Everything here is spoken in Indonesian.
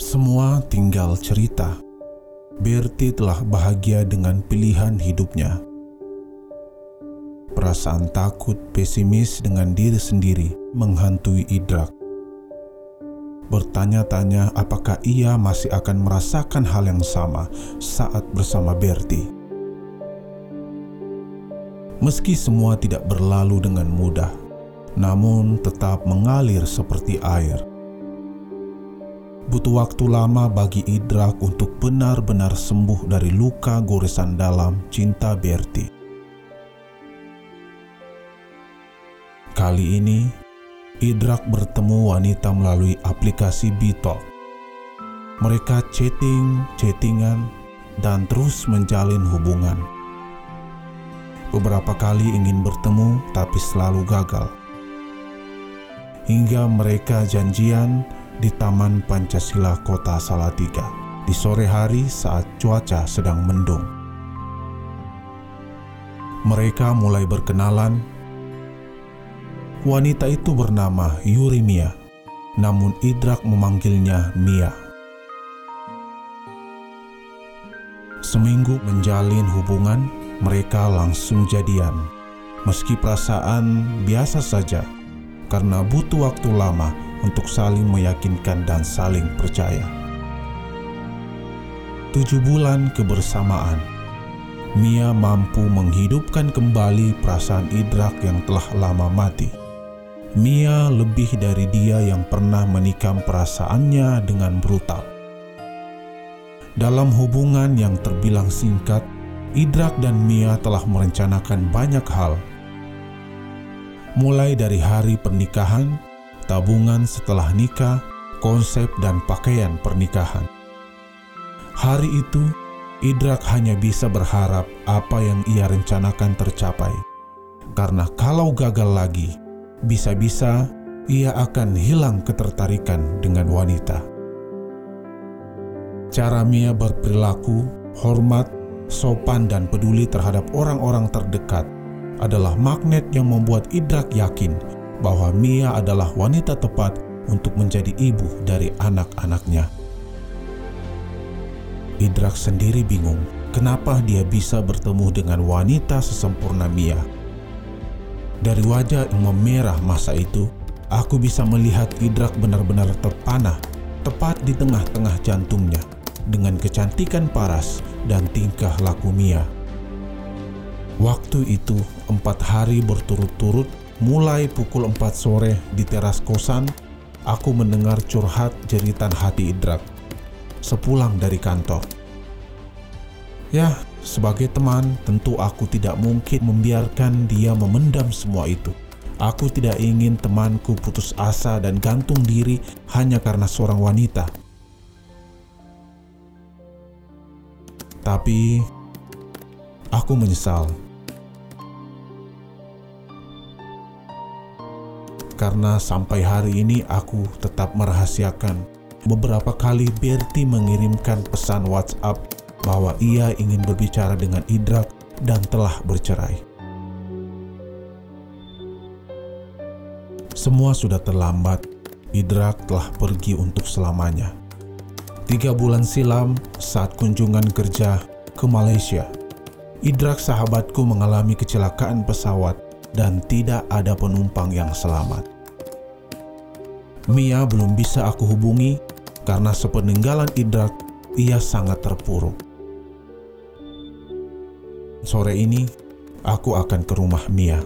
Semua tinggal cerita. Berti telah bahagia dengan pilihan hidupnya. Perasaan takut, pesimis dengan diri sendiri menghantui Idrak. Bertanya-tanya apakah ia masih akan merasakan hal yang sama saat bersama Berti. Meski semua tidak berlalu dengan mudah, namun tetap mengalir seperti air butuh waktu lama bagi Idrak untuk benar-benar sembuh dari luka goresan dalam cinta Berti. Kali ini, Idrak bertemu wanita melalui aplikasi Bitalk. Mereka chatting, chattingan, dan terus menjalin hubungan. Beberapa kali ingin bertemu, tapi selalu gagal. Hingga mereka janjian di Taman Pancasila Kota Salatiga di sore hari saat cuaca sedang mendung. Mereka mulai berkenalan. Wanita itu bernama Yurimia, namun Idrak memanggilnya Mia. Seminggu menjalin hubungan, mereka langsung jadian. Meski perasaan biasa saja, karena butuh waktu lama untuk saling meyakinkan dan saling percaya. Tujuh bulan kebersamaan, Mia mampu menghidupkan kembali perasaan Idrak yang telah lama mati. Mia lebih dari dia yang pernah menikam perasaannya dengan brutal. Dalam hubungan yang terbilang singkat, Idrak dan Mia telah merencanakan banyak hal. Mulai dari hari pernikahan tabungan setelah nikah, konsep dan pakaian pernikahan. Hari itu, Idrak hanya bisa berharap apa yang ia rencanakan tercapai. Karena kalau gagal lagi, bisa-bisa ia akan hilang ketertarikan dengan wanita. Cara Mia berperilaku, hormat, sopan dan peduli terhadap orang-orang terdekat adalah magnet yang membuat Idrak yakin bahwa Mia adalah wanita tepat untuk menjadi ibu dari anak-anaknya. Idrak sendiri bingung kenapa dia bisa bertemu dengan wanita sesempurna Mia. Dari wajah yang memerah masa itu, aku bisa melihat Idrak benar-benar terpanah tepat di tengah-tengah jantungnya dengan kecantikan paras dan tingkah laku Mia. Waktu itu, empat hari berturut-turut Mulai pukul 4 sore di teras kosan, aku mendengar curhat jeritan hati Idrak sepulang dari kantor. Ya, sebagai teman, tentu aku tidak mungkin membiarkan dia memendam semua itu. Aku tidak ingin temanku putus asa dan gantung diri hanya karena seorang wanita. Tapi aku menyesal karena sampai hari ini aku tetap merahasiakan. Beberapa kali Berti mengirimkan pesan WhatsApp bahwa ia ingin berbicara dengan Idrak dan telah bercerai. Semua sudah terlambat. Idrak telah pergi untuk selamanya. Tiga bulan silam saat kunjungan kerja ke Malaysia, Idrak sahabatku mengalami kecelakaan pesawat dan tidak ada penumpang yang selamat. Mia belum bisa aku hubungi karena sepeninggalan Idrak ia sangat terpuruk. Sore ini aku akan ke rumah Mia.